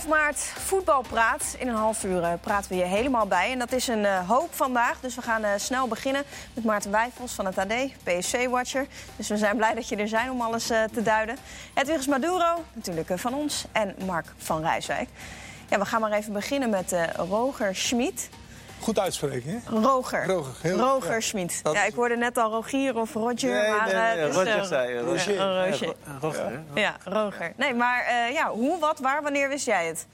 11 maart voetbalpraat. In een half uur eh, praten we je helemaal bij. En dat is een uh, hoop vandaag. Dus we gaan uh, snel beginnen met Maarten Wijfels van het AD, PSC-watcher. Dus we zijn blij dat je er zijn om alles te duiden. Edwigs Maduro, natuurlijk van ons. En Mark van Rijswijk. Ja, we gaan maar even beginnen met Roger Schmid. Goed uitspreken, hè? Roger. Roger, heel, Roger ja. Schmid. Ja, ik hoorde net al Rogier of Roger. Nee, maar, nee, nee, uh, Roger zei je. Roger. Ja, Roger. Roger. Ja, Roger. Nee, maar uh, ja, hoe, wat, waar, wanneer wist jij het?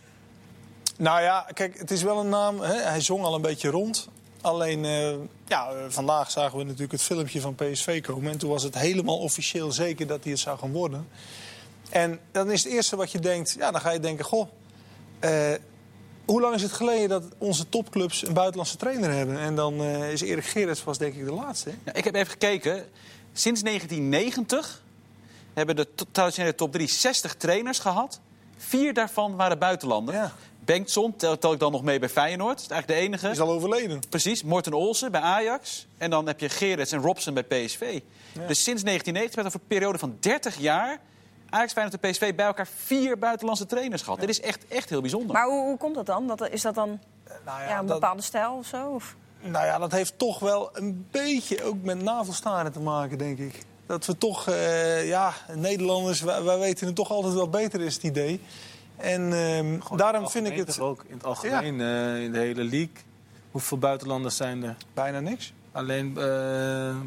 Nou ja, kijk, het is wel een naam. Hè? Hij zong al een beetje rond. Alleen, uh, ja, vandaag zagen we natuurlijk het filmpje van PSV komen. En toen was het helemaal officieel zeker dat hij het zou gaan worden. En dan is het eerste wat je denkt, ja, dan ga je denken, goh... Hoe lang is het geleden dat onze topclubs een buitenlandse trainer hebben? En dan uh, is Erik Gerrits was denk ik de laatste. Ja, ik heb even gekeken. Sinds 1990 hebben de traditionele top 3 60 trainers gehad. Vier daarvan waren buitenlander. Ja. Bengtson tel, tel, ik dan nog mee bij Feyenoord. Dat is eigenlijk de enige. Is al overleden. Precies. Morten Olsen bij Ajax. En dan heb je Gerrits en Robson bij PSV. Ja. Dus sinds 1990 met een periode van 30 jaar Ajax, Feyenoord en PSV bij elkaar vier buitenlandse trainers gehad. Dit is echt, echt heel bijzonder. Maar hoe, hoe komt dat dan? Dat, is dat dan nou ja, ja, een bepaalde stijl of zo? Of? Nou ja, dat heeft toch wel een beetje ook met navelstaren te maken, denk ik. Dat we toch, uh, ja, Nederlanders, wij, wij, weten het toch altijd wel beter is, het idee. En uh, daarom vind ik het... Ook in het algemeen, ja. uh, in de hele league. Hoeveel buitenlanders zijn er? Bijna niks. Alleen uh,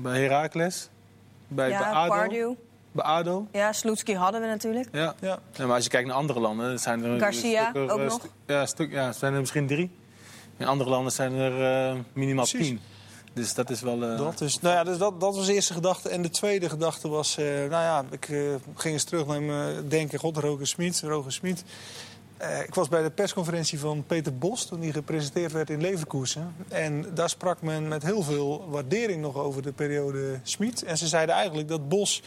bij Heracles, bij, ja, bij ADO. Pardew. Bij ADO. Ja, Sloetski hadden we natuurlijk. Ja. Ja. ja. maar als je kijkt naar andere landen, zijn er... Garcia ook nog. Ja, stuk, ja, zijn er misschien drie. In andere landen zijn er uh, minimaal Precies. tien. Dus dat is wel... Uh... Dat, is, nou ja, dus dat, dat was de eerste gedachte. En de tweede gedachte was... Uh, nou ja, ik ging eens terug naar mijn denken. God, Roger Smit. Roger Smit. ik was bij de persconferentie van Peter Bos... toen die gepresenteerd werd in Leverkusen. En daar sprak men met heel veel waardering nog over de periode Smit. En ze zeiden eigenlijk dat Bos...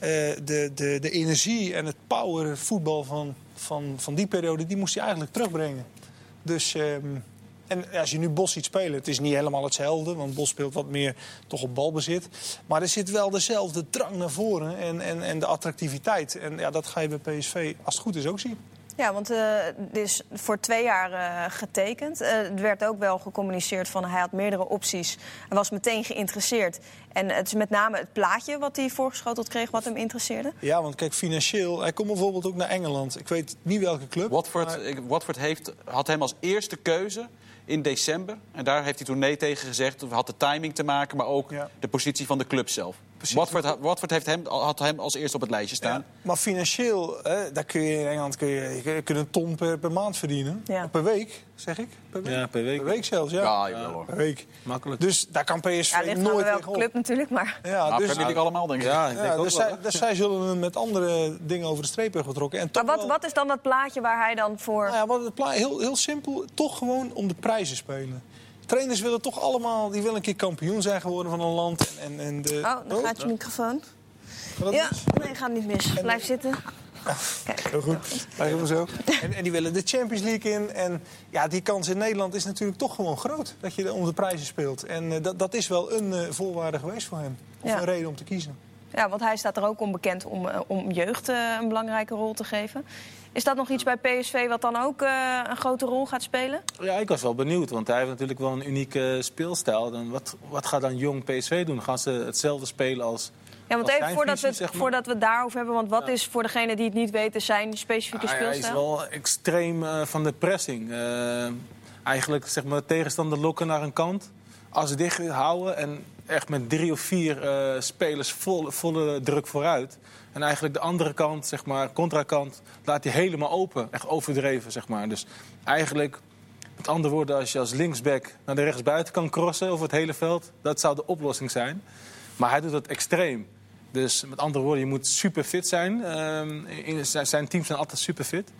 Uh, de, de, de energie en het power voetbal van, van, van die periode, die moest hij eigenlijk terugbrengen. Dus, um, en als je nu Bos ziet spelen, het is niet helemaal hetzelfde, want Bos speelt wat meer toch op balbezit. Maar er zit wel dezelfde drang naar voren en, en, en de attractiviteit. En ja, dat ga je bij PSV, als het goed is, ook zien. Ja, want uh, het is voor twee jaar uh, getekend. Uh, het werd ook wel gecommuniceerd van hij had meerdere opties. Hij was meteen geïnteresseerd. En het is met name het plaatje wat hij voorgeschoteld kreeg wat hem interesseerde. Ja, want kijk, financieel... Hij komt bijvoorbeeld ook naar Engeland. Ik weet niet welke club. Watford, maar... Watford heeft, had hem als eerste keuze in december. En daar heeft hij toen nee tegen gezegd. Het had de timing te maken, maar ook ja. de positie van de club zelf. Watford, Watford heeft hem, had hem als eerste op het lijstje staan. Ja, maar financieel, hè, daar kun je in Engeland kun je, je kunt een ton per, per maand verdienen. Ja. Per week, zeg ik. Per week. Ja, per week. Per week zelfs, ja. Ja, ja per week. Makkelijk. Dus daar kan PSV ja, nooit welke club natuurlijk, maar... Ja, nou, dus, ik allemaal, denk ik. Ja, ik denk dus, zij, dus zij zullen met andere dingen over de streep hebben getrokken. En maar wat, wel... wat is dan dat plaatje waar hij dan voor... Nou ja, wat het plaatje, heel, heel simpel, toch gewoon om de prijzen spelen trainers willen toch allemaal, die willen een keer kampioen zijn geworden van een land. En, en, en de... Oh, dan gaat je microfoon. Ja, nee, gaat niet mis. Blijf zitten. Kijk. Heel goed. Blijf zo. En, en, die willen de Champions League in. En ja, die kans in Nederland is natuurlijk toch gewoon groot. Dat je om de prijzen speelt. En uh, dat, dat is wel een uh, voorwaarde geweest voor hem. Of ja. een reden om te kiezen. Ja, want hij staat er ook onbekend om, uh, om jeugd een belangrijke rol te geven. Is dat nog iets bij PSV wat dan ook uh, een grote rol gaat spelen? Ja, ik was wel benieuwd, want hij heeft natuurlijk wel een unieke speelstijl. Dan wat, wat gaat dan jong PSV doen? Gaan ze hetzelfde spelen als. Ja, want even voordat, visie, we, zeg maar. voordat we het daarover hebben, want wat ja. is voor degene die het niet weten zijn specifieke ja, speelstijl? Hij is wel extreem uh, van de pressing. Uh, eigenlijk zeg maar tegenstander lokken naar een kant, als dicht houden en echt met drie of vier uh, spelers vol, volle druk vooruit. En eigenlijk de andere kant, zeg maar, contrakant, laat hij helemaal open. Echt overdreven, zeg maar. Dus eigenlijk, met andere woorden, als je als linksback naar de rechtsbuiten kan crossen over het hele veld, dat zou de oplossing zijn. Maar hij doet dat extreem. Dus met andere woorden, je moet super fit zijn. Uh, in, zijn teams zijn altijd super fit.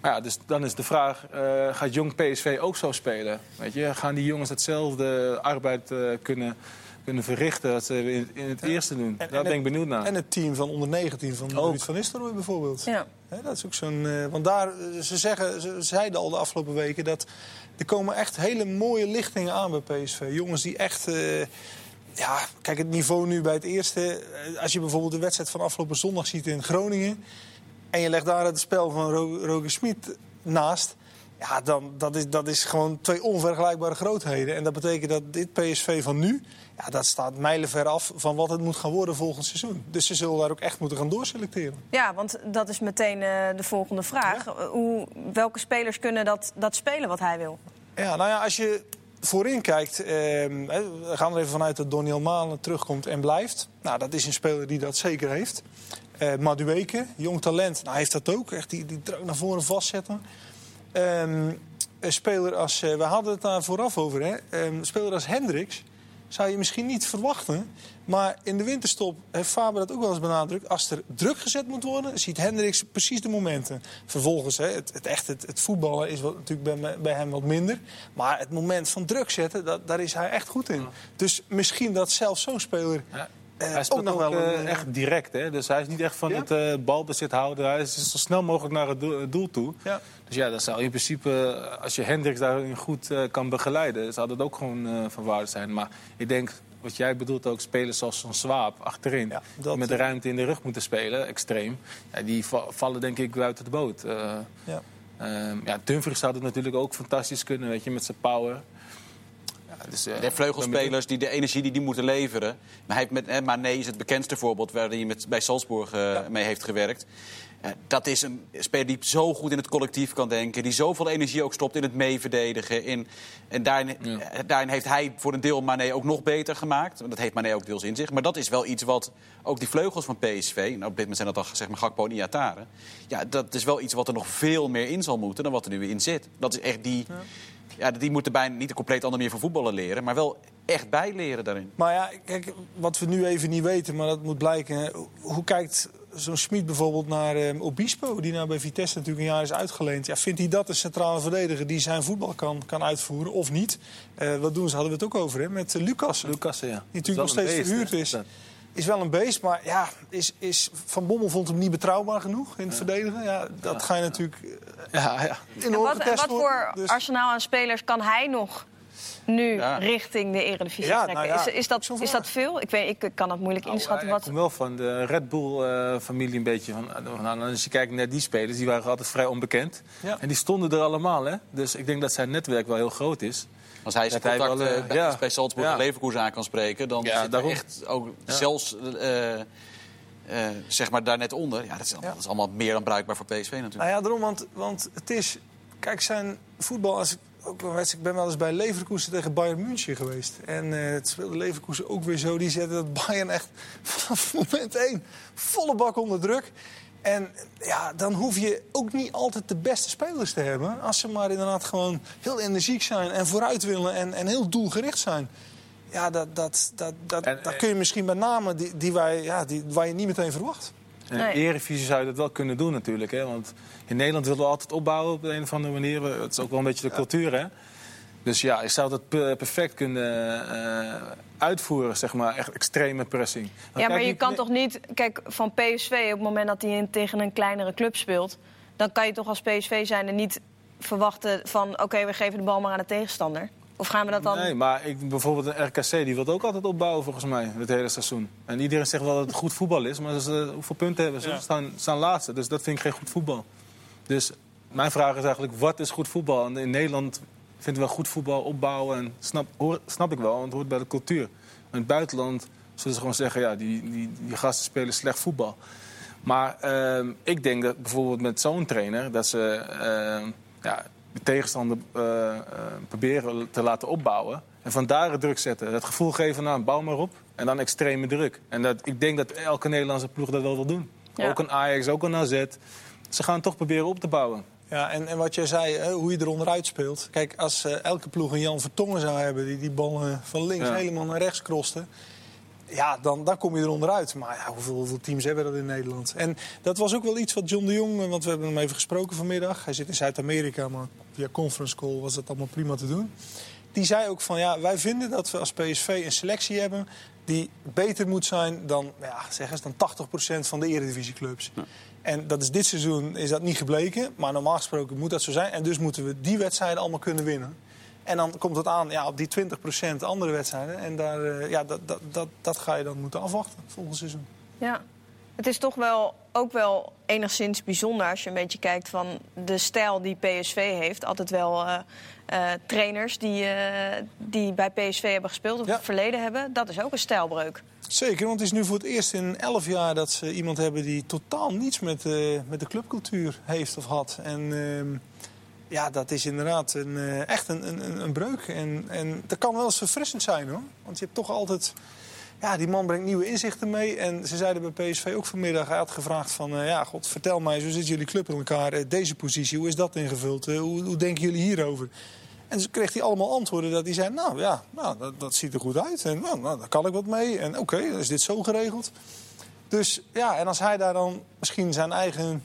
Maar ja, dus dan is de vraag, uh, gaat jong PSV ook zo spelen? Weet je, gaan die jongens hetzelfde arbeid uh, kunnen kunnen verrichten dat ze in, in het eerste doen. En, Daar ben ik benieuwd naar. En het team van onder 19 van Ruud van Nistelrooy bijvoorbeeld. Ja. He, dat is ook zo'n. Uh, want daar, ze, zeggen, ze zeiden al de afgelopen weken dat er komen echt hele mooie lichtingen aan bij PSV. Jongens die echt. Ja, kijk, het niveau nu bij het eerste. Als je bijvoorbeeld de wedstrijd van afgelopen zondag ziet in Groningen. En je legt daar het spel van Roger Smit naast. Ja, dan, dat, is, dat is gewoon twee onvergelijkbare grootheden. En dat betekent dat dit PSV van nu... Ja, dat staat mijlenver af van wat het moet gaan worden volgend seizoen. Dus ze zullen daar ook echt moeten gaan doorselecteren. Ja, want dat is meteen uh, de volgende vraag. Hoe, welke spelers kunnen dat, dat spelen wat hij wil? Ja, nou ja, als je voorin kijkt, eh, we gaan er even vanuit dat Doniel Malen terugkomt en blijft. Nou, dat is een speler die dat zeker heeft. Uh, Madueke, jong talent, nou, heeft dat ook. Echt die, die naar voren vastzetten. Um, een speler als, uh, we hadden het daar vooraf over, hè? Um, een speler als Hendricks zou je misschien niet verwachten. Maar in de winterstop heeft Faber dat ook wel eens benadrukt. Als er druk gezet moet worden, ziet Hendricks precies de momenten. Vervolgens, hè, het, het, echt, het, het voetballen is wat, natuurlijk bij, bij, hem wat minder. Maar het moment van druk zetten, dat, daar is hij echt goed in. Dus misschien dat zelfs zo'n speler... Ja. Uh, hij speelt ook nog wel uh, echt direct, hè? dus hij is niet echt van ja? het uh, balbezit houden. Hij is zo snel mogelijk naar het doel, doel toe. Ja. Dus ja, dat zou in principe, als je Hendricks daarin goed kan begeleiden, zou dat ook gewoon van waarde zijn. Maar ik denk, wat jij bedoelt ook, spelers zoals zo'n Swaap achterin, ja, dat, met de ruimte in de rug moeten spelen, extreem. Ja, die vallen denk ik buiten de boot. ja. Um, ja, Dumfries zou het natuurlijk ook fantastisch kunnen, weet je, met zijn power. Dus, uh, de vleugelspelers die de energie die die moeten leveren. Maar, hij heeft met, Mané is het bekendste voorbeeld waar hij met, bij Salzburg uh, ja. mee heeft gewerkt. Uh, dat is een speler die zo goed in het collectief kan denken. Die zoveel energie ook stopt in het meeverdedigen. In, en daarin, ja. daarin heeft hij voor een deel Mané ook nog beter gemaakt. Dat heeft Mané ook deels in zich. Maar dat is wel iets wat ook die vleugels van PSV... Nou, op dit moment zijn dat dan zeg maar Gakpo en Iatare. Ja, dat is wel iets wat er nog veel meer in zal moeten dan wat er nu in zit. Dat is echt die... Ja ja, die moeten bijna niet een compleet andere manier van voetballen leren, maar wel echt bijleren daarin. Maar ja, kijk, wat we nu even niet weten, maar dat moet blijken. Hoe kijkt zo'n Schmid bijvoorbeeld naar um, Obispo, die nou bij Vitesse natuurlijk een jaar is uitgeleend. Ja, vindt hij dat een centrale verdediger die zijn voetbal kan, kan uitvoeren of niet? Uh, wat doen ze, hadden we het ook over, hè, met uh, Lucas. Lucas, ja. Die natuurlijk nog steeds verhuurd is is wel een beest, maar ja, is, is Van Bommel vond hem niet betrouwbaar genoeg in het ja. verdedigen. Ja, dat ga je natuurlijk ja, ja. in wat, wat voor dus... arsenaal aan spelers kan hij nog nu richting de Eredivisie ja, trekken? Nou is, is, dat, is dat veel? Ik, weet, ik kan dat moeilijk nou, inschatten. Wat... Ik kom wel van de Red Bull-familie uh, een beetje. Van, van, als je kijkt naar die spelers, die waren altijd vrij onbekend. En die stonden er allemaal. Hè? Dus ik denk dat zijn netwerk wel heel groot is. Als hij zijn contact wel, uh, bij, ja. bij Salzburg en Leverkusen aan kan spreken... dan ja, zit echt ook zelfs uh, uh, zeg maar daar net onder. Ja dat, is, dat, is, allemaal meer dan bruikbaar voor PSV natuurlijk. Nou ja, daarom, want, want het is... Kijk, zijn voetbal... Als ik, ook, ik ben wel eens bij Leverkusen tegen Bayern München geweest. En het speelde Leverkusen ook weer zo. Die zetten dat Bayern echt vanaf moment één volle bak onder druk. En ja, dan hoef je ook niet altijd de beste spelers te hebben. Als ze maar inderdaad gewoon heel energiek zijn en vooruit willen en, en heel doelgericht zijn. Ja, dat, dat, dat, dat, en, dat kun je misschien met name die, die, wij, ja, die waar je niet meteen verwacht. In nee. Eredivisie zou je dat wel kunnen doen natuurlijk. Hè? Want in Nederland willen we altijd opbouwen op een of andere manier. Het is ook wel een beetje de ja. cultuur, hè? Dus ja, je zou dat perfect kunnen uh, uitvoeren, zeg maar. Echt extreme pressing. Maar ja, maar je kan toch niet... Kijk, van PSV, op het moment dat hij tegen een kleinere club speelt... dan kan je toch als PSV zijn en niet verwachten van... oké, okay, we geven de bal maar aan de tegenstander. Of gaan we dat dan... Nee, maar ik, bijvoorbeeld een RKC die wil ook altijd opbouwen volgens mij, het hele seizoen. En iedereen zegt wel dat het goed voetbal is, maar ze, hoeveel punten hebben ze? Ze staan, staan laatste, dus dat vind ik geen goed voetbal. Dus mijn vraag is eigenlijk, wat is goed voetbal? En in Nederland vinden we goed voetbal opbouwen. En snap, hoor, snap ik wel, want het hoort bij de cultuur. In het buitenland zullen ze gewoon zeggen... ja, die, die, die gasten spelen slecht voetbal. Maar uh, ik denk dat bijvoorbeeld met zo'n trainer... dat ze uh, ja, de tegenstander uh, proberen te laten opbouwen... en vandaar het druk zetten. Het gevoel geven, nou, bouw maar op. En dan extreme druk. En dat, ik denk dat elke Nederlandse ploeg dat wel wil doen. Ja. Ook een Ajax, ook een AZ. Ze gaan toch proberen op te bouwen. Ja, en, en wat jij zei, hoe je er onderuit speelt. Kijk, als uh, elke ploeg een Jan Vertongen zou hebben... die die ballen van links ja. helemaal naar rechts kroste... Ja, dan, dan kom je er onderuit. Maar ja, hoeveel, hoeveel, teams hebben dat in Nederland? En dat was ook wel iets wat John de Jong... Eh, want we hebben hem even gesproken vanmiddag. Hij zit in Zuid-Amerika, maar via conference call was dat allemaal prima te doen. Die zei ook van, ja, wij vinden dat we als PSV een selectie hebben... die beter moet zijn dan, ja, zeg eens, dan 80% van de eredivisieclubs. Ja. En dat is dit seizoen is dat niet gebleken. Maar normaal gesproken moet dat zo zijn. En dus moeten we die wedstrijden allemaal kunnen winnen. En dan komt het aan ja, op die 20% andere wedstrijden. En daar, uh, ja, dat, dat, dat, dat ga je dan moeten afwachten volgend seizoen. Ja. Het is toch wel ook wel enigszins bijzonder als je een beetje kijkt van de stijl die PSV heeft. Altijd wel uh, uh, trainers die, uh, die bij PSV hebben gespeeld of Ja. het verleden hebben. Dat is ook een stijlbreuk. Zeker, want het is nu voor het eerst in elf jaar dat ze iemand hebben die totaal niets met, eh, met de clubcultuur heeft of had. En ehm, ja, dat is inderdaad een, eh, echt een, een, een breuk. En, en dat kan wel eens verfrissend zijn hoor. Want je hebt toch altijd. Ja, die man brengt nieuwe inzichten mee. En ze zeiden bij PSV ook vanmiddag, hij had gevraagd van... eh, ja, god, vertel mij, zo zitten jullie club in elkaar. eh, deze positie, hoe is dat ingevuld? Eh, hoe, hoe denken jullie hierover? En toen kreeg hij allemaal antwoorden dat hij zei... nou ja, nou, dat, dat ziet er goed uit. En nou, nou, daar kan ik wat mee. En oké, dan is dit zo geregeld. Dus ja, en als hij daar dan misschien zijn eigen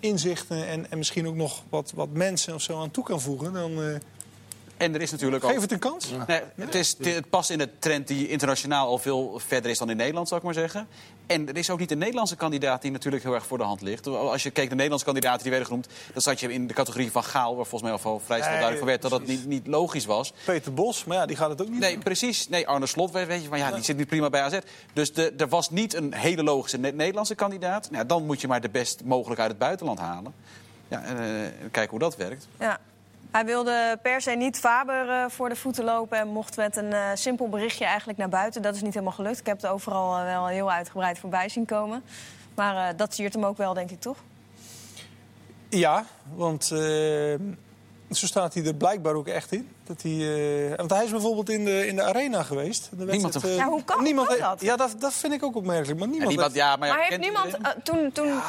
inzichten... en, en misschien ook nog wat, wat mensen of zo aan toe kan voegen... dan eh, En er is natuurlijk ook... geef het een kans. Nee, het, is, het past in de trend die internationaal al veel verder is dan in Nederland, zou ik maar zeggen. En er is ook niet een Nederlandse kandidaat die natuurlijk heel erg voor de hand ligt. Als je kijkt naar de Nederlandse kandidaten die werden genoemd... dan zat je in de categorie van Gaal, waar volgens mij al vrij snel Nee, duidelijk van werd... dat dat niet, niet logisch was. Peter Bos, maar ja, die gaat het ook niet Nee, doen. precies. Nee, Arne Slot, weet je, maar ja, die zit nu prima bij AZ. Dus de, er was niet een hele logische Ne- Nederlandse kandidaat. Nou, dan moet je maar de best mogelijk uit het buitenland halen. Ja, en eh, kijken hoe dat werkt. Ja. Hij wilde per se niet Faber eh, voor de voeten lopen en mocht met een eh, simpel berichtje eigenlijk naar buiten. Dat is niet helemaal gelukt. Ik heb het overal eh, wel heel uitgebreid voorbij zien komen. Maar eh, dat siert hem ook wel, denk ik, toch? Ja, want eh, zo staat hij er blijkbaar ook echt in. Dat hij, eh, want hij is bijvoorbeeld in de, in de arena geweest. De Niemand Ja, hoe kan- niemand kan heeft- dat? Ja, dat, dat vind ik ook opmerkelijk. Maar niemand, niemand, heeft- ja, maar, ja, Maar heeft kent niemand... toen, toen,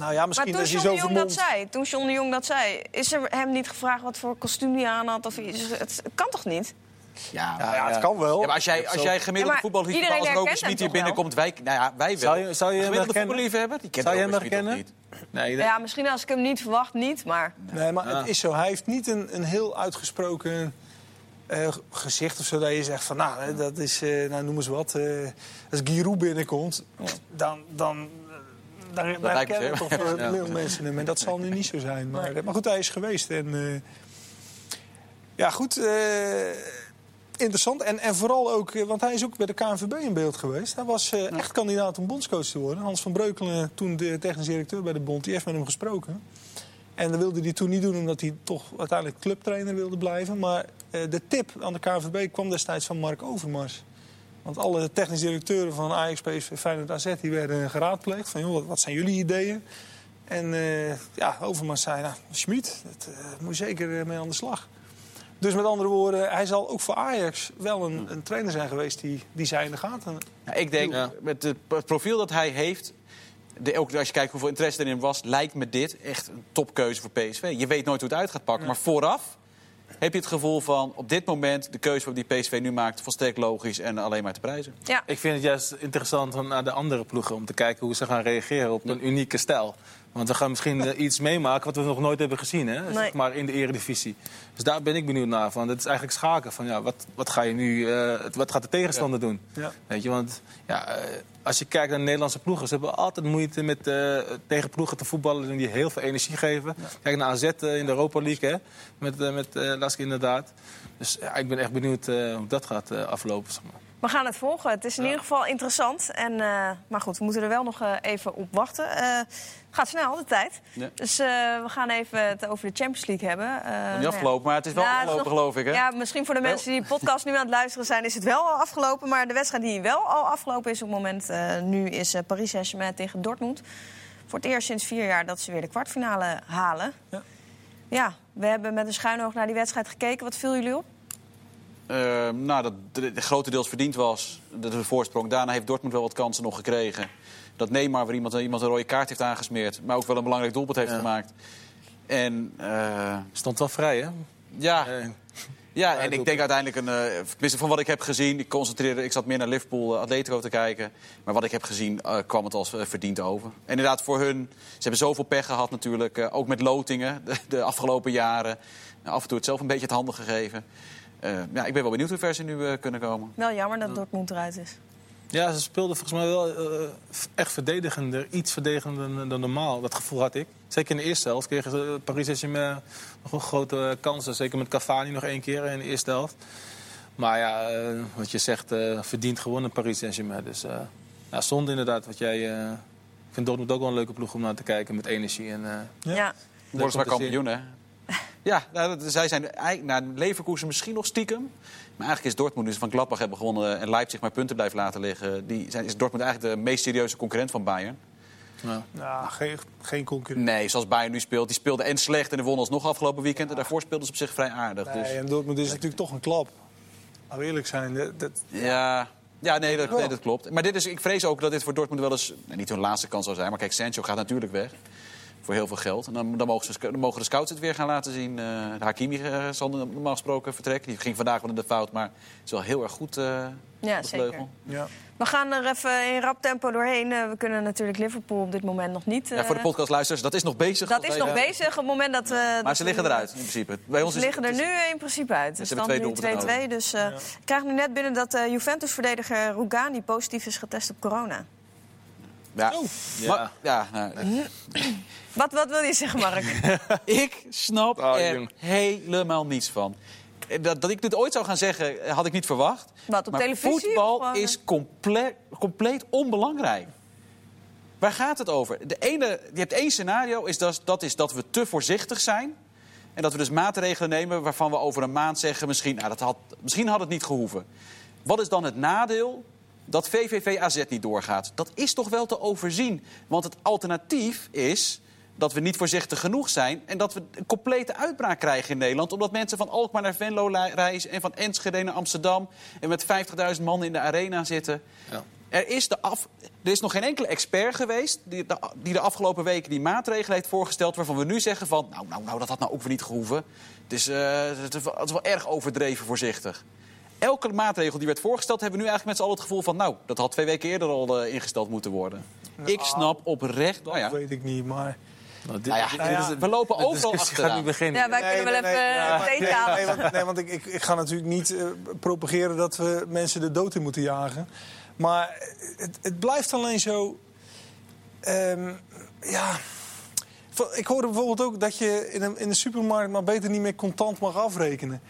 Nou ja, maar misschien toen als je John de Jong dat zei, toen John de Jong dat zei... is er hem niet gevraagd wat voor kostuum hij aan had? Of iets? Het, het kan toch niet? Ja, Ja, ja, het kan wel. Ja, maar als jij, als jij gemiddelde Ja, maar voetballiefhebber als hem Smit hier binnenkomt, wij, nou ja, wij wel. Zou je- zou je gemiddelde herkennen? voetballiefhebber, die kent Zou je hem herkennen? niet. Nee, dat- Ja, misschien als ik hem niet verwacht, niet. Maar Nee, maar het is zo. Hij heeft niet een, een heel uitgesproken eh, gezicht of zo. Dat je zegt van, nou, hè, dat is, eh, nou noem eens wat. eh, als Giroud binnenkomt, dan... dan me herkennen zo. toch veel mensen hem. En dat zal nu niet zo zijn. Maar, maar goed, hij is geweest. En, eh, ja, goed. eh, interessant. En, en vooral ook, eh, want hij is ook bij de KNVB in beeld geweest. Hij was eh, echt kandidaat om bondscoach te worden. Hans van Breukelen, toen de technisch directeur bij de bond, die heeft met hem gesproken. En dat wilde hij toen niet doen, omdat hij toch uiteindelijk clubtrainer wilde blijven. Maar eh, de tip aan de KNVB kwam destijds van Mark Overmars. Want alle technisch directeuren van Ajax, PSV, Feyenoord, AZ... die werden geraadpleegd van, joh, wat, zijn jullie ideeën? En eh, ja, Overmars zei, nou, Schmid, daar moet je zeker eh, mee aan de slag. Dus met andere woorden, hij zal ook voor Ajax wel een, een trainer zijn geweest... die, die zij in de gaten Ja, ik denk, Ja. met het profiel dat hij heeft... De, ook als je kijkt hoeveel interesse erin was... lijkt me dit echt een topkeuze voor PSV. Je weet nooit hoe het uit gaat pakken. Maar vooraf heb je het gevoel van... op dit moment de keuze die PSV nu maakt... volstrekt logisch en alleen maar te prijzen. ja, Ik vind het juist interessant om naar de andere ploegen om te kijken hoe ze gaan reageren op een unieke stijl. Want we gaan misschien eh, iets meemaken wat we nog nooit hebben gezien, hè? Nee. Zeg maar in de eredivisie. Dus daar ben ik benieuwd naar. Van. Dat is eigenlijk schaken. Van, ja, wat, wat ga je nu, eh, wat gaat de tegenstander doen? Ja. Weet je, want ja, eh, als je kijkt naar de Nederlandse ploegen, ze hebben altijd moeite met eh, tegen ploegen te voetballen die heel veel energie geven. Kijk naar AZ in de Europa League, hè? met, met eh, Lask inderdaad. Dus ik ben echt benieuwd eh, hoe dat gaat eh, aflopen. Zeg maar. We gaan het volgen. Het is in ieder geval interessant. En, eh, maar goed, we moeten er wel nog eh, even op wachten. Eh, gaat snel, de tijd. Ja. Dus we gaan even het over de Champions League hebben. Nou Niet ja. afgelopen, maar het is wel Nou, afgelopen, het is nog- geloof ik. Hè? Ja, misschien voor de mensen die de podcast nu aan het luisteren zijn, is het wel al afgelopen. Maar de wedstrijd die wel al afgelopen is op het moment nu is Paris Saint-Germain tegen Dortmund. Voor het eerst sinds vier jaar dat ze weer de kwartfinale halen. Ja. Ja, we hebben met een schuin oog naar die wedstrijd gekeken. Wat viel jullie op? Eh, nou, dat de, de grotendeels verdiend was, de, de voorsprong. Daarna heeft Dortmund wel wat kansen nog gekregen. Dat Neymar weer iemand, iemand een rode kaart heeft aangesmeerd. Maar ook wel een belangrijk doelpunt heeft Ja. gemaakt. En eh, Stond wel vrij, hè? ja, Eh, ja, en ik denk uiteindelijk, een, eh, van wat ik heb gezien... Ik, concentreerde, ik zat meer naar Liverpool, Atletico te kijken. Maar wat ik heb gezien, kwam het als verdiend over. En inderdaad, voor hun, ze hebben zoveel pech gehad natuurlijk. ook met lotingen de, de afgelopen jaren. af en toe het zelf een beetje het handen gegeven. Eh, ja, ik ben wel benieuwd hoe ver ze nu eh, kunnen komen. Wel jammer dat Dortmund eruit is. Ja, ze speelden volgens mij wel eh, echt verdedigender, iets verdedigender dan, normaal. Dat gevoel had ik. Zeker in de eerste helft kregen ze Paris Saint-Germain nog wel grote kansen. Zeker met Cavani nog één keer in de eerste helft. Maar ja, wat je zegt, eh verdient gewonnen Paris Saint-Germain. Dus eh, ja, zonde inderdaad wat jij, eh, Ik vind Dortmund ook wel een leuke ploeg om naar te kijken met energie. En, eh, Ja. Worden ze maar kampioen, hè? Ja, nou, dat- zij zijn eigenlijk- nou, Leverkusen misschien nog stiekem. Maar eigenlijk is Dortmund, die ze van Gladbach hebben gewonnen... en Leipzig maar punten blijft laten liggen... Die zijn, is Dortmund eigenlijk de meest serieuze concurrent van Bayern. ja. Nou, geen, geen concurrent. Nee, zoals Bayern nu speelt. Die speelde en slecht en de won alsnog afgelopen weekend. En daarvoor speelden ze op zich vrij aardig. Nee, Dus, en Dortmund is natuurlijk toch een klap. Laten we eerlijk zijn. Dat, dat- ja, ja nee, dat, Wel. nee, dat klopt. Maar dit is, ik vrees ook dat dit voor Dortmund wel eens... nou, niet hun laatste kans zou zijn. Maar kijk, Sancho gaat natuurlijk weg. Voor heel veel geld. En dan, dan, mogen, ze, dan mogen de scouts het weer gaan laten zien. Eh de Hakimi eh, zal normaal gesproken vertrekken. Die ging vandaag wel in de fout. Maar is wel heel erg goed eh Ja, op de zeker. vleugel. ja. We gaan er even in rap tempo doorheen. We kunnen natuurlijk Liverpool op dit moment nog niet. Ja, voor de podcastluisters, dat is nog bezig. Dat is nog bezig op het moment dat we... Maar dat ze liggen eruit, in principe. Bij ons Ze is, liggen er is- nu in principe uit. Ze hebben twee nu doelpunten 2-2. Dus eh, ik krijg nu net binnen dat eh, Juventus-verdediger Rugani positief is getest op corona. Ja. Ja. Maar- ja, nou, Wat, wat wil je zeggen, Mark? ik snap Oh, er jong. helemaal niets van. Eh, Dat, dat ik dit ooit zou gaan zeggen, eh, had ik niet verwacht. Wat, op maar televisie voetbal eh? is compleet, compleet onbelangrijk. Waar gaat het over? De ene, je hebt één scenario, is dat, dat is dat we te voorzichtig zijn. En dat we dus maatregelen nemen waarvan we over een maand zeggen... misschien, nou, dat had, misschien had het niet gehoeven. Wat is dan het nadeel? Dat VVV AZ niet doorgaat. Dat is toch wel te overzien. Want het alternatief is dat we niet voorzichtig genoeg zijn... en dat we een complete uitbraak krijgen in Nederland... omdat mensen van Alkmaar naar Venlo reizen... en van Enschede naar Amsterdam... en met 50.000 man in de arena zitten. Ja. Er is, de af, er is nog geen enkele expert geweest die de, die de afgelopen weken die maatregelen heeft voorgesteld... waarvan we nu zeggen van, nou, nou, nou dat had nou ook weer niet gehoeven. Het is, eh, het is wel erg overdreven voorzichtig. Elke maatregel die werd voorgesteld, hebben we nu eigenlijk met z'n allen het gevoel van... nou, dat had twee weken eerder al eh, ingesteld moeten worden. Ik snap oprecht... Nou ja, Dat weet ik niet, maar... Nou, dit, nou ja, Nou we lopen overal achteraan. beginnen. Ja, wij kunnen wel even ja, thee nee, want, nee, want ik, ik, ik ga natuurlijk niet eh, propageren dat we mensen de dood in moeten jagen. Maar het, het blijft alleen zo... ehm, ja... Ik hoorde bijvoorbeeld ook dat je in een, in de supermarkt maar beter niet meer contant mag afrekenen.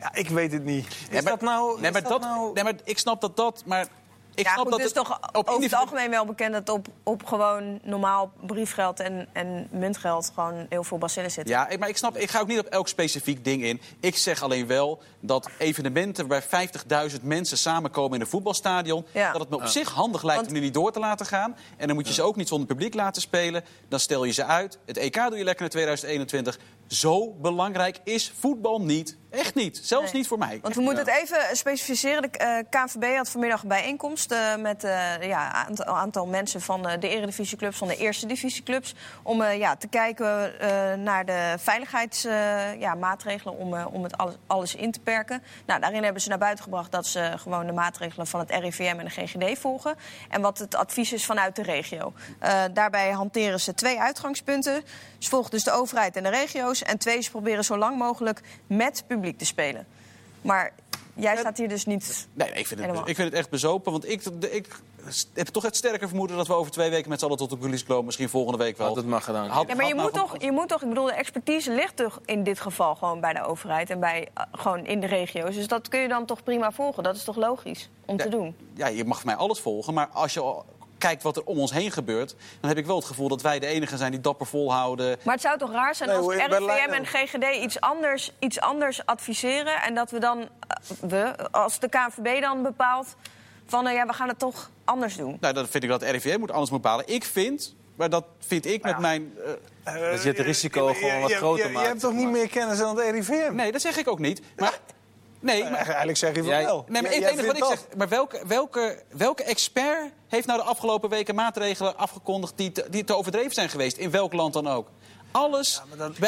Ja, ik weet het niet. Is Nee, maar- dat nou... Nee is maar, dat, nou... nee, maar ik snap dat dat... Maar ik ja, snap goed, dat het is toch over het individu- algemeen wel bekend dat op, op gewoon normaal briefgeld en, en muntgeld gewoon heel veel bacillen zitten. Ja, ik- maar ik snap, ik ga ook niet op elk specifiek ding in. Ik zeg alleen wel dat evenementen waarbij 50.000 mensen samenkomen in een voetbalstadion... Ja. dat het me op zich handig lijkt Want- om die niet door te laten gaan. En dan moet je ze ook niet zonder publiek laten spelen. Dan stel je ze uit. Het EK doe je lekker naar 2021. Zo belangrijk is voetbal niet. Echt niet. Zelfs Nee. niet voor mij. Want we moeten het even specificeren. De eh, KNVB had vanmiddag een bijeenkomst eh, met een ja, aantal, aantal mensen van eh, de eredivisieclubs, van de eerste divisieclubs. Om eh, ja, te kijken eh, naar de veiligheidsmaatregelen ja, maatregelen om, eh, om het alles, alles in te perken. Nou, daarin hebben ze naar buiten gebracht dat ze gewoon de maatregelen van het RIVM en de GGD volgen. En wat het advies is vanuit de regio. Eh, daarbij hanteren ze twee uitgangspunten. Ze volgen dus de overheid en de regio's. En twee, ze proberen zo lang mogelijk met publiek te spelen. Maar jij staat hier dus niet. Nee, ik vind, het, Helemaal. ik vind het echt bezopen. Want ik, de- ik heb toch het sterke vermoeden dat we over twee weken met z'n allen tot de politie komen. Misschien volgende week wel. Had het maar gedaan. Had- Ja, maar je moet, toch, je moet toch, ik bedoel, de expertise ligt toch in dit geval gewoon bij de overheid en bij eh, gewoon in de regio's. Dus dat kun je dan toch prima volgen. Dat is toch logisch om Ja. te doen. ja, je mag mij alles volgen, maar als je al kijkt wat er om ons heen gebeurt... dan heb ik wel het gevoel dat wij de enigen zijn die dapper volhouden. Maar het zou toch raar zijn Nee, als RIVM en GGD iets anders, iets anders adviseren en dat we dan, eh, we, als de KNVB dan bepaalt van eh, ja, we gaan het toch anders doen. Nou, dan vind ik dat de RIVM moet anders moet bepalen. Ik vind, maar dat vind ik met mijn... eh, Dat je het risico gewoon wat je- groter je, maakt, Je hebt toch niet meer kennis dan het RIVM? nee, dat zeg ik ook niet. Maar, nee, maar, Eigenlijk zeg je van Jij- wel. nee, maar Jij- het jij enige wat ik zeg... Maar welke, welke, welke expert heeft nou de afgelopen weken maatregelen afgekondigd... die te, die te overdreven zijn geweest, in welk land dan ook? Alles...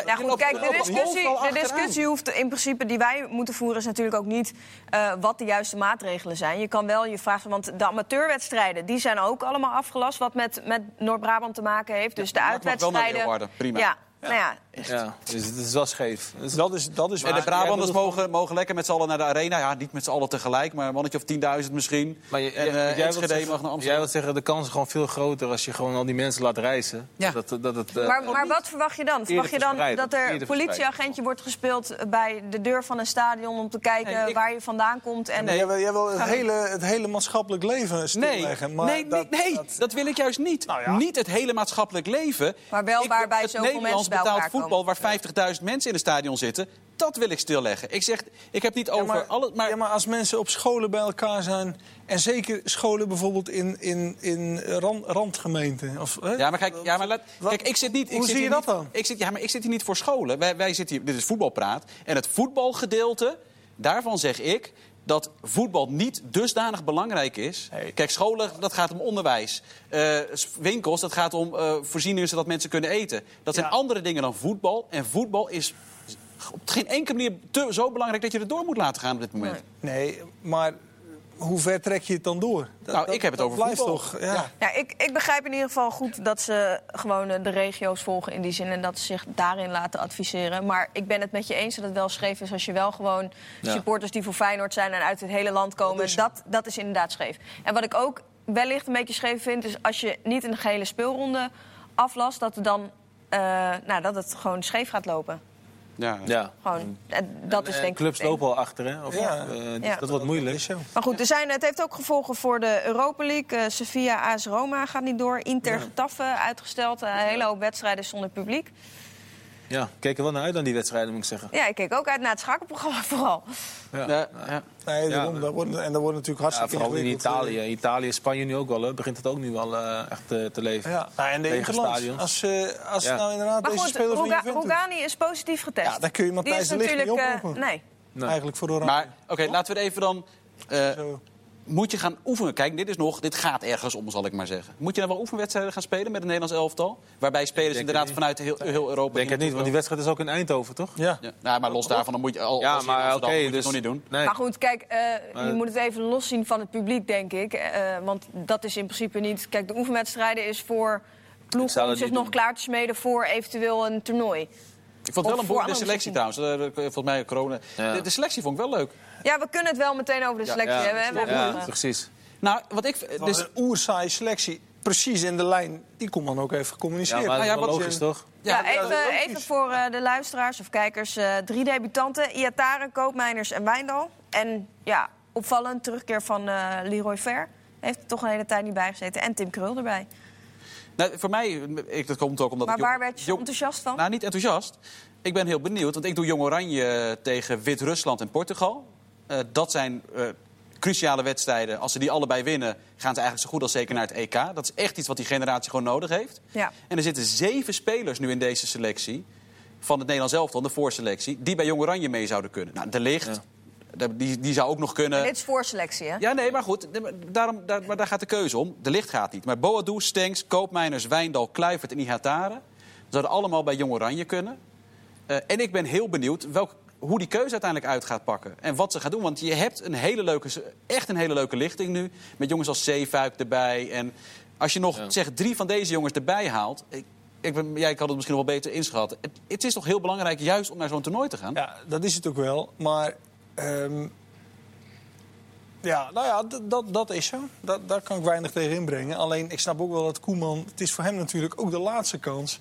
Ja, goed, loopt- kijk, de discussie, de discussie hoeft in principe die wij moeten voeren is natuurlijk ook niet eh, wat de juiste maatregelen zijn. Je kan wel je vragen, want de amateurwedstrijden die zijn ook allemaal afgelast, wat met, met Noord-Brabant te maken heeft. Dus de wel naar uitwedstrijden. Leeuwarden, prima. Ja, nou ja, Ja, dus het is wel scheef. Dus- Dat is, dat is En de. Brabanders mogen, mogen lekker met z'n allen naar de arena. Ja, niet met z'n allen tegelijk, maar een mannetje of 10.000 misschien. Maar je, en jij- eh jij wilt zeggen- mag naar Jij zeggen, de kans is gewoon veel groter als je gewoon al die mensen laat reizen. Ja. Dat, dat het, eh, Maar, maar wat verwacht je dan? Verwacht je dan dat er politieagentje wordt gespeeld bij de deur van een stadion om te kijken Nee, ik- waar je vandaan komt? En Nee, Jij wil, jij wil het, hele, het hele maatschappelijk leven Nee, stilleggen. maar nee, dat, nee, nee, dat, dat- wil ik juist niet. Nou ja. Niet het hele maatschappelijk leven. Maar wel waarbij zoveel mensen bij betaald elkaar voetbal waar 50.000 mensen in het stadion zitten, dat wil ik stilleggen. Ik zeg, ik heb niet Ja, over maar, alles, maar ja, maar als mensen op scholen bij elkaar zijn... en zeker scholen bijvoorbeeld in, in, in ran- randgemeenten... Of, hè? Ja, maar kijk, ja, maar laat, kijk ik zit niet. Ik hoe zit zie je dat niet- dan? Ik zit, ja, maar ik zit hier niet voor scholen. Wij, wij zitten hier, dit is voetbalpraat. En het voetbalgedeelte, daarvan zeg ik dat voetbal niet dusdanig belangrijk is. Kijk, scholen, dat gaat om onderwijs. Eh, winkels, dat gaat om eh, voorzieningen zodat mensen kunnen eten. Dat zijn Ja. andere dingen dan voetbal. En voetbal is op geen enkele manier te, zo belangrijk dat je het door moet laten gaan op dit moment. Nee. Nee, maar hoe ver trek je het dan door? Dat- Nou, dat- ik heb het over blijft voetbal. toch, ja. Ja. Ja, ik, ik begrijp in ieder geval goed dat ze gewoon eh, de regio's volgen in die zin en dat ze zich daarin laten adviseren. Maar ik ben het met je eens dat het wel scheef is als je wel gewoon Ja. supporters die voor Feyenoord zijn en uit het hele land komen. Dat is- Dat, dat is inderdaad scheef. En wat ik ook wellicht een beetje scheef vind, is als je niet een gehele speelronde aflast, dat, er dan, eh, nou, dat het gewoon scheef gaat lopen. Ja. ja. Gewoon, en dat is Eh, denk ik. Clubs lopen al achter, hè? Of, Ja. eh, dus Ja. Dat wordt moeilijk. Maar goed, er zijn, het heeft ook gevolgen voor de Europa League. Eh, Sevilla AS Roma gaat niet door. Inter Getafe uitgesteld. Eh, een hele hoop wedstrijden zonder publiek. Ja, ik keek er wel naar uit aan die wedstrijden, moet ik zeggen. Ja, ik keek ook uit naar het schakelprogramma vooral. Ja. Ja, ja. Nee, daarom, Ja. dat wordt, en dat wordt natuurlijk Ja, hartstikke vooral in. Italië. Italië, Spanje nu ook wel, hè. begint het ook nu wel eh, echt eh, te leven. Ja, nou, en de. Als, eh, als Ja. nou inderdaad Maar deze goed, van is positief getest. Ja, dan kun je Matthijs is de Ligt niet natuurlijk... eh, oproepen. nee. Nee. Eigenlijk voor Oranje. Maar oké, laten we het even dan. Moet je gaan oefenen? Kijk, dit is nog, dit gaat ergens om, zal ik maar zeggen. Moet je dan wel oefenwedstrijden gaan spelen met het Nederlands elftal? Waarbij spelers inderdaad vanuit heel, heel Europa. Ik denk het niet, want die wedstrijd is ook in Eindhoven, toch? Ja. Ja, nou, maar los daarvan, dan moet je al. Ja, als je in maar oké, dus... het nog niet doen. Nee. Maar goed, kijk, eh, Maar- je moet het even loszien van het publiek, denk ik. Eh, want dat is in principe niet... Kijk, de oefenwedstrijden is voor ploegen zou om zich nog doen. klaar te smeden voor eventueel een toernooi. Ik vond het wel Of een voor boeiende andere selectie trouwens. Eh, Volgens mij corona. Ja. De, de selectie vond ik wel leuk. Ja, we kunnen het wel meteen over de selectie Ja, hebben. hè. We hebben ja, precies. Nou, wat ik. Dus een oersaaie selectie, precies in de lijn, die kon dan ook even Ja, communiceren. maar dat ja, is wel wat- logisch, toch? Ja, ja, even, even voor eh, de luisteraars of kijkers. eh, drie debutanten, Iataren, Koopmeiners en Wijndal. En ja, opvallend, terugkeer van eh, Leroy Ver. Heeft er toch een hele tijd niet bij gezeten. En Tim Krul erbij. nou, voor mij, ik, dat komt ook omdat Maar ik. jong- waar werd je jong- enthousiast van? Nou, niet enthousiast. Ik ben heel benieuwd, want ik doe Jong Oranje tegen Wit-Rusland en Portugal. Eh, dat zijn eh, cruciale wedstrijden. Als ze die allebei winnen, gaan ze eigenlijk zo goed als zeker naar het EK. Dat is echt iets wat die generatie gewoon nodig heeft. Ja. En er zitten zeven spelers nu in deze selectie van het Nederlands elftal, de voorselectie, die bij Jong Oranje mee zouden kunnen. Nou, de licht, die, die zou ook nog kunnen. Dit is voorselectie, hè? Ja, nee, maar goed, daarom, daar, maar daar gaat de keuze om. De licht gaat niet. Maar Boadou, Stenks, Koopmeiners, Wijndal, Kluivert en Ihatare... zouden allemaal bij Jong Oranje kunnen. Eh, en ik ben heel benieuwd welk, hoe die keuze uiteindelijk uit gaat pakken. En wat ze gaat doen. Want je hebt een hele leuke, echt een hele leuke lichting nu. Met jongens als Zeefuik erbij. En als je nog zeg, drie van deze jongens erbij haalt... Ik, ik ben, jij had het misschien nog wel beter inschat. Het, het is toch heel belangrijk juist om naar zo'n toernooi te gaan? Ja, dat is het ook wel. Maar ehm, ja, nou ja, dat, dat is zo. Dat, daar kan ik weinig tegen inbrengen. Alleen, ik snap ook wel dat Koeman... Het is voor hem natuurlijk ook de laatste kans.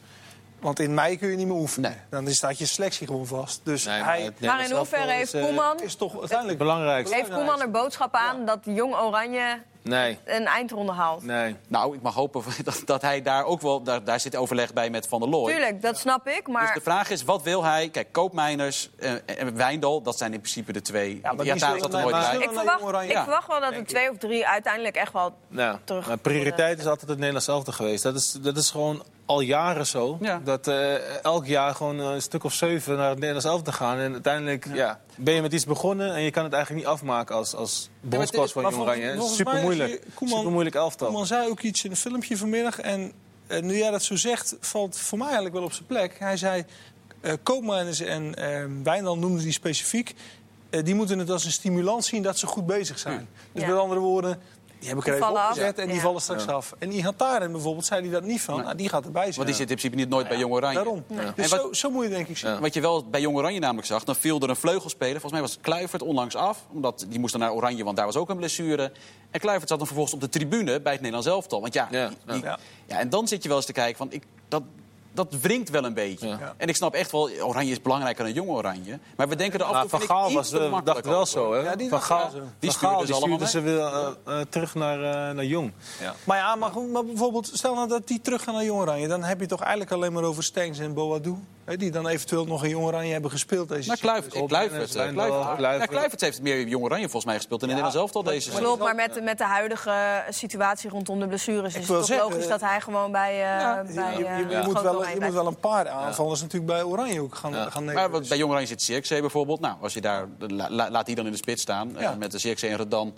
Want in mei kun je niet meer oefenen. Nee. Dan staat je selectie gewoon vast. Dus Nee, maar hij het Maar in hoeverre heeft is, eh, Koeman, is toch uiteindelijk... Belangrijk. heeft Koeman er boodschap aan dat Jong Oranje Nee, een eindronde haalt? nee. Nou, ik mag hopen dat, dat hij daar ook wel... Daar, daar zit overleg bij met Van der Looy. Tuurlijk, dat snap ik, Dus maar... de vraag is, wat wil hij? Kijk, Koopmeiners eh, en Wijndal, dat zijn in principe de twee. Ja, maar Ja, die er nooit bij. Ik verwacht, ik verwacht wel dat er twee of drie uiteindelijk echt wel terug prioriteit is altijd het Nederlands elftal geweest. Dat is, dat is gewoon al jaren zo. Ja. Dat eh, elk jaar gewoon een stuk of zeven naar het Nederlands elftal gaan. En uiteindelijk ja. ben je met iets begonnen en je kan het eigenlijk niet afmaken als, als bondscoach van Jong Oranje. Super moeilijk. Super moeilijk elftal. Koeman zei ook iets in een filmpje vanmiddag. En eh, nu jij dat zo zegt, valt voor mij eigenlijk wel op zijn plek. Hij zei, eh Koopmeiners en eh Wijndal noemde die specifiek... eh, die moeten het als een stimulans zien dat ze goed bezig zijn. Dus Ja. met andere woorden, Die heb ik er Die even opgezet af. en die Ja. vallen straks af. En Ihataren bijvoorbeeld, zei hij dat niet van. Nou, die gaat erbij zijn. Want die zit in principe niet nooit bij Jong Oranje. Daarom. En Dus wat- zo, zo moet je denk ik zien. Wat je wel bij Jong Oranje namelijk zag, dan viel er een vleugelspeler. Volgens mij was het Kluivert onlangs af. Omdat die moest dan naar Oranje, want daar was ook een blessure. En Kluivert zat dan vervolgens op de tribune bij het Nederlands elftal. Want ja, Ja, die- ja. die- Ja. ja, en dan zit je wel eens te kijken van... Ik, dat, dat wringt wel een beetje. Ja. En ik snap echt wel, Oranje is belangrijker dan Jong Oranje. Maar we denken er af en toe Van Gaal was, eh, dacht wel zo, hè? Ja, die van Gaal, wel zo. Die Van Gaal, stuurde ze die allemaal stuurde ze weer eh, eh, terug naar, eh, naar Jong. Maar ja, maar bijvoorbeeld, stel nou dat die terug gaan naar Jong Oranje. Dan heb je toch eigenlijk alleen maar over Stengs en Boadou. Die dan eventueel nog in Jong Oranje hebben gespeeld deze Maar Kluivert, Kluivert, eh, Kluivert, Kluivert. ja, Kluivert heeft meer Jong Oranje volgens mij gespeeld in het Nederlands elftal deze seizoen. Klopt, maar met, met de huidige situatie rondom de blessures is het toch logisch dat hij gewoon bij, eh je, eh, moet wel, Oranje je moet blijft. wel een paar aanvallers natuurlijk bij Oranje ook gaan, Ja. gaan nemen. Maar wat- bij Jong Oranje zit Zirkzee bijvoorbeeld. Nou, als je daar, la- la- laat die dan in de spits staan. eh, met de Zirkzee en Redan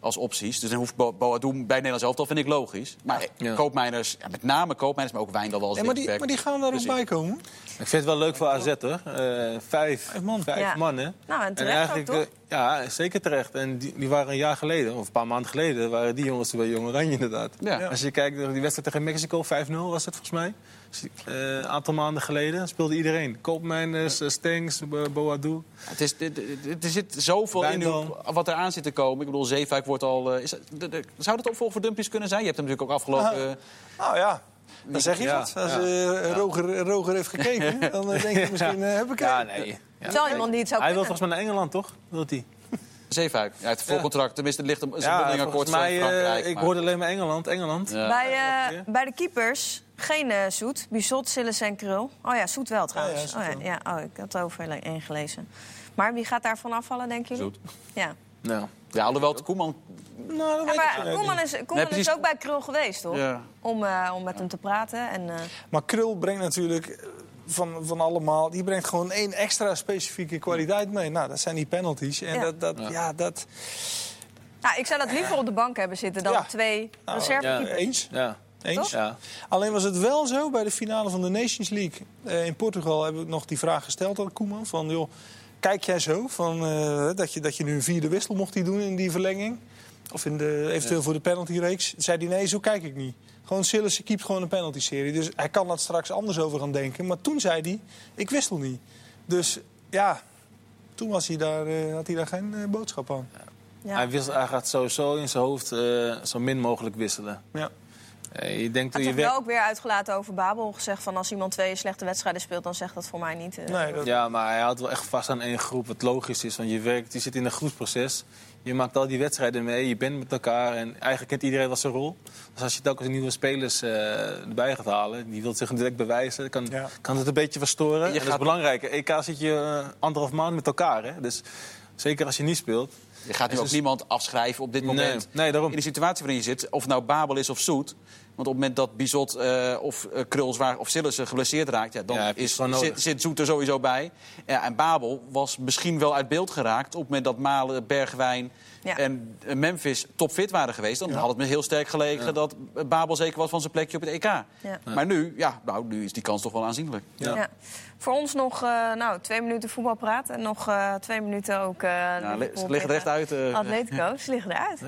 als opties. Dus dan hoeft Bo- Boadou bij Nederlands elftal, vind ik logisch. Maar Ja. Koopmeiners, ja, met name Koopmeiners, maar ook Wijndal wel als Ja, maar, die, maar die gaan daar ook Dus bij komen. Ik vind het wel leuk voor AZ, hoor. Eh, vijf, Vijf man. Vijf Ja. man, hè? Nou, en terecht ook, toch? eh, ja, zeker terecht. En die, die waren een jaar geleden, of een paar maanden geleden... waren die jongens bij Jong Oranje, inderdaad. Ja. Als je kijkt naar die wedstrijd tegen Mexico, 5-0 was het volgens mij. Dus, eh, Een aantal maanden geleden speelde iedereen. Koopmeiners, eh, Stengs, Bo- Boadou. Het is, er zit zoveel in wat er aan zit te komen. Ik bedoel, Zeefuik wordt al... eh, is, het- de- de- zou dat opvolger voor Dumpies kunnen zijn? Je hebt hem natuurlijk ook afgelopen... eh, Nou ja, dan zeg je Ja, wat. Als ja. Roger, Roger heeft gekeken, dan denk je misschien, heb ik Ja, nee. Ja. Het is wel iemand die het zou Hij wil kunnen. volgens mij naar Engeland, toch? Wilt hij? Zeefuik. Ja, het volcontract. Tenminste, het ligt een zijn Ja, mondeling akkoord mij, eh, Frankrijk. ik maar- hoorde alleen maar Engeland, Engeland. Ja. Bij, eh, Ja. bij de keepers geen eh Zoet. Bizot, Sillis en Krul. Oh ja, Zoet wel trouwens. Zoet Oh ja, wel. ja, oh, ik had er over één gelezen. Maar wie gaat daarvan afvallen, denken jullie? Zoet. Ja. Nou, Ja, alhoewel het Koeman... Nou, dat Ja, weet ik maar Koeman niet. is, Koeman Nee, precies. is ook bij Krul geweest, toch? Ja. Om, eh, om met hem te praten. En, eh, Maar Krul brengt natuurlijk van, van allemaal... die brengt gewoon één extra specifieke kwaliteit mee. Nou, dat zijn die penalties. En Ja. dat, dat, ja. dat... nou, ik zou dat liever op de bank hebben zitten dan Ja. twee Nou, reservekeepers. ja. Eens. ja. Eens. ja. Alleen was het wel zo bij de finale van de Nations League. eh, in Portugal heb ik nog die vraag gesteld aan Koeman. Van, joh, kijk jij zo van, eh, dat, je, dat je nu een vierde wissel mocht die doen in die verlenging? Of in de, eventueel voor de penaltyreeks? Zei hij, nee, zo kijk ik niet. Gewoon Sillissen keept gewoon een penalty-serie. Dus hij kan dat straks anders over gaan denken. Maar toen zei hij, ik wissel niet. Dus ja, toen was hij daar, eh, had hij daar geen eh, boodschap aan. Ja. Hij, wisselt, hij gaat sowieso in zijn hoofd eh, zo min mogelijk wisselen. Ja. Eh, je denkt Hij je wel ook weer uitgelaten over Babel. Gezegd van als iemand twee slechte wedstrijden speelt, dan zegt dat voor mij niet. eh. Nee, dat, Ja, maar hij houdt wel echt vast aan één groep, wat logisch is. Want je werkt, je zit in een groepsproces. Je maakt al die wedstrijden mee, je bent met elkaar. En eigenlijk kent iedereen wel zijn rol. Dus als je telkens nieuwe spelers eh, erbij gaat halen... die wil zich direct bewijzen, kan, Ja. kan het een beetje verstoren. Je En dat is gaat- belangrijk. EK zit je eh, anderhalf maand met elkaar. Hè? Dus zeker als je niet speelt. Je gaat nu Dus- ook niemand afschrijven op dit moment. Nee, nee, daarom. In de situatie waarin je zit, of nou Babel is of Zoet. Want op het moment dat Bizot eh, of eh, Krul zwaar of Sillissen geblesseerd raakt... Ja, dan Ja, is, zit, zit Zoet er sowieso bij. Ja, en Babel was misschien wel uit beeld geraakt... op het moment dat Malen, Bergwijn Ja. en Memphis topfit waren geweest. Dan had het me heel sterk gelegen dat Babel zeker was van zijn plekje op het EK. Ja. Maar nu, ja, nou, nu is die kans toch wel aanzienlijk. Ja. Ja. Voor ons nog eh, nou, twee minuten voetbalpraat en nog eh, twee minuten ook. Nou, ze liggen er echt uit. eh. Atletico, ze liggen eruit.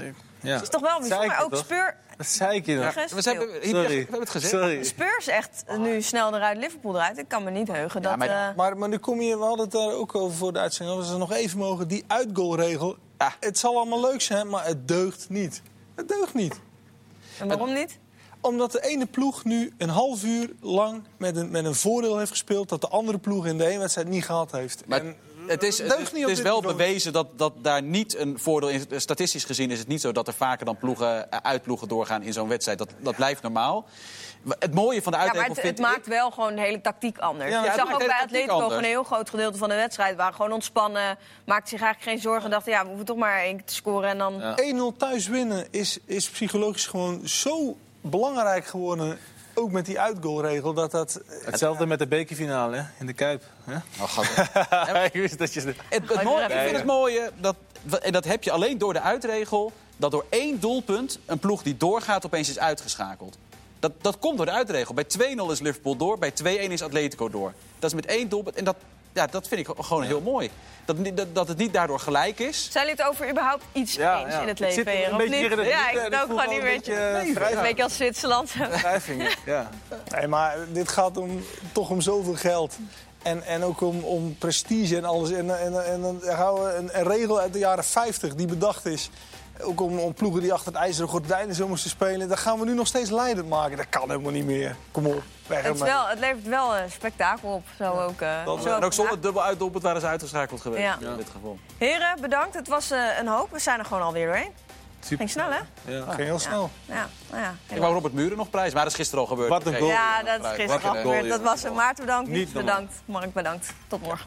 Ja. Het is toch wel Zei ik bijzonder. Ook toch? Speur, Dat zei ik je nog. Ja. we, zijn, we, we Sorry. hebben het gezegd. Sorry. Spurs echt nu snel eruit, Liverpool eruit. Ik kan me niet heugen. Dat, maar- eh, Maar, maar nu kom je, we hadden het daar ook over voor de uitzending. Als we nog even mogen, die uitgoalregel. Ja. Het zal allemaal leuk zijn, maar het deugt niet. Het deugt niet. en waarom niet? Omdat de ene ploeg nu een half uur lang met een, met een voordeel heeft gespeeld... dat de andere ploeg in de ene wedstrijd niet gehad heeft. Maar En het is, het is- wel niveau. bewezen dat, dat daar niet een voordeel in is. Statistisch gezien is het niet zo dat er vaker dan ploegen, eh, uitploegen doorgaan in zo'n wedstrijd. Dat, dat blijft normaal. Het mooie van de Ja, maar uitregel het, maakt ik... wel gewoon de hele tactiek anders. Ja, ik zag ook bij Atletico gewoon een heel groot gedeelte van de wedstrijd. waren gewoon ontspannen, maakten zich eigenlijk geen zorgen. Dachten, ja, we hoeven toch maar één keer te scoren. En dan... Ja. 1-0 thuis winnen is, is psychologisch gewoon zo belangrijk geworden... ook met die uitgoalregel, dat dat... Hetzelfde met de bekerfinale hè, in de Kuip. Hè? Oh, ik wist dat je... Het, het mooie, ik vind het mooie, dat, en dat heb je alleen door de uitregel... dat door één doelpunt een ploeg die doorgaat opeens is uitgeschakeld. Dat, dat komt door de uitregel. Bij 2-0 is Liverpool door, bij 2-1 is Atletico door. Dat is met één doelpunt. En dat, ja, dat vind ik gewoon heel mooi. Dat, dat, dat het niet daardoor gelijk is. Zijn jullie het over überhaupt iets Ja, eens ja. in het Ik leven, zit een beetje niet? hier in het ja, ik en ik ook gewoon niet een een beetje, beetje... eh, vrij- Een beetje als Zwitserland. Wrijving, ja. Nee, maar dit gaat om, toch om zoveel geld. En, en ook om, om prestige en alles. En, en, en we een, een regel uit de jaren 50 die bedacht is. Ook om, om ploegen die achter het ijzeren gordijn zo moesten spelen. Dat gaan we nu nog steeds leidend maken. Dat kan helemaal niet meer. Kom op, weg Het, wel, het levert wel een spektakel op. Zo ook, eh, Dat, zo en ook ook zonder dubbel uitdoelpunt waren ze uitgeschakeld geweest Ja. in dit geval. Heren, bedankt. Het was eh, een hoop. We zijn er gewoon alweer doorheen. Super. Ging snel, hè? Ja. Ging heel snel. Ja, nou ja. Ik wou Robert Muren nog prijs, maar dat is gisteren al gebeurd. Wat een goal. Ja, dat is gisteren al gebeurd. Dat was een Maarten bedankt. Niet bedankt. Mark bedankt. Tot morgen.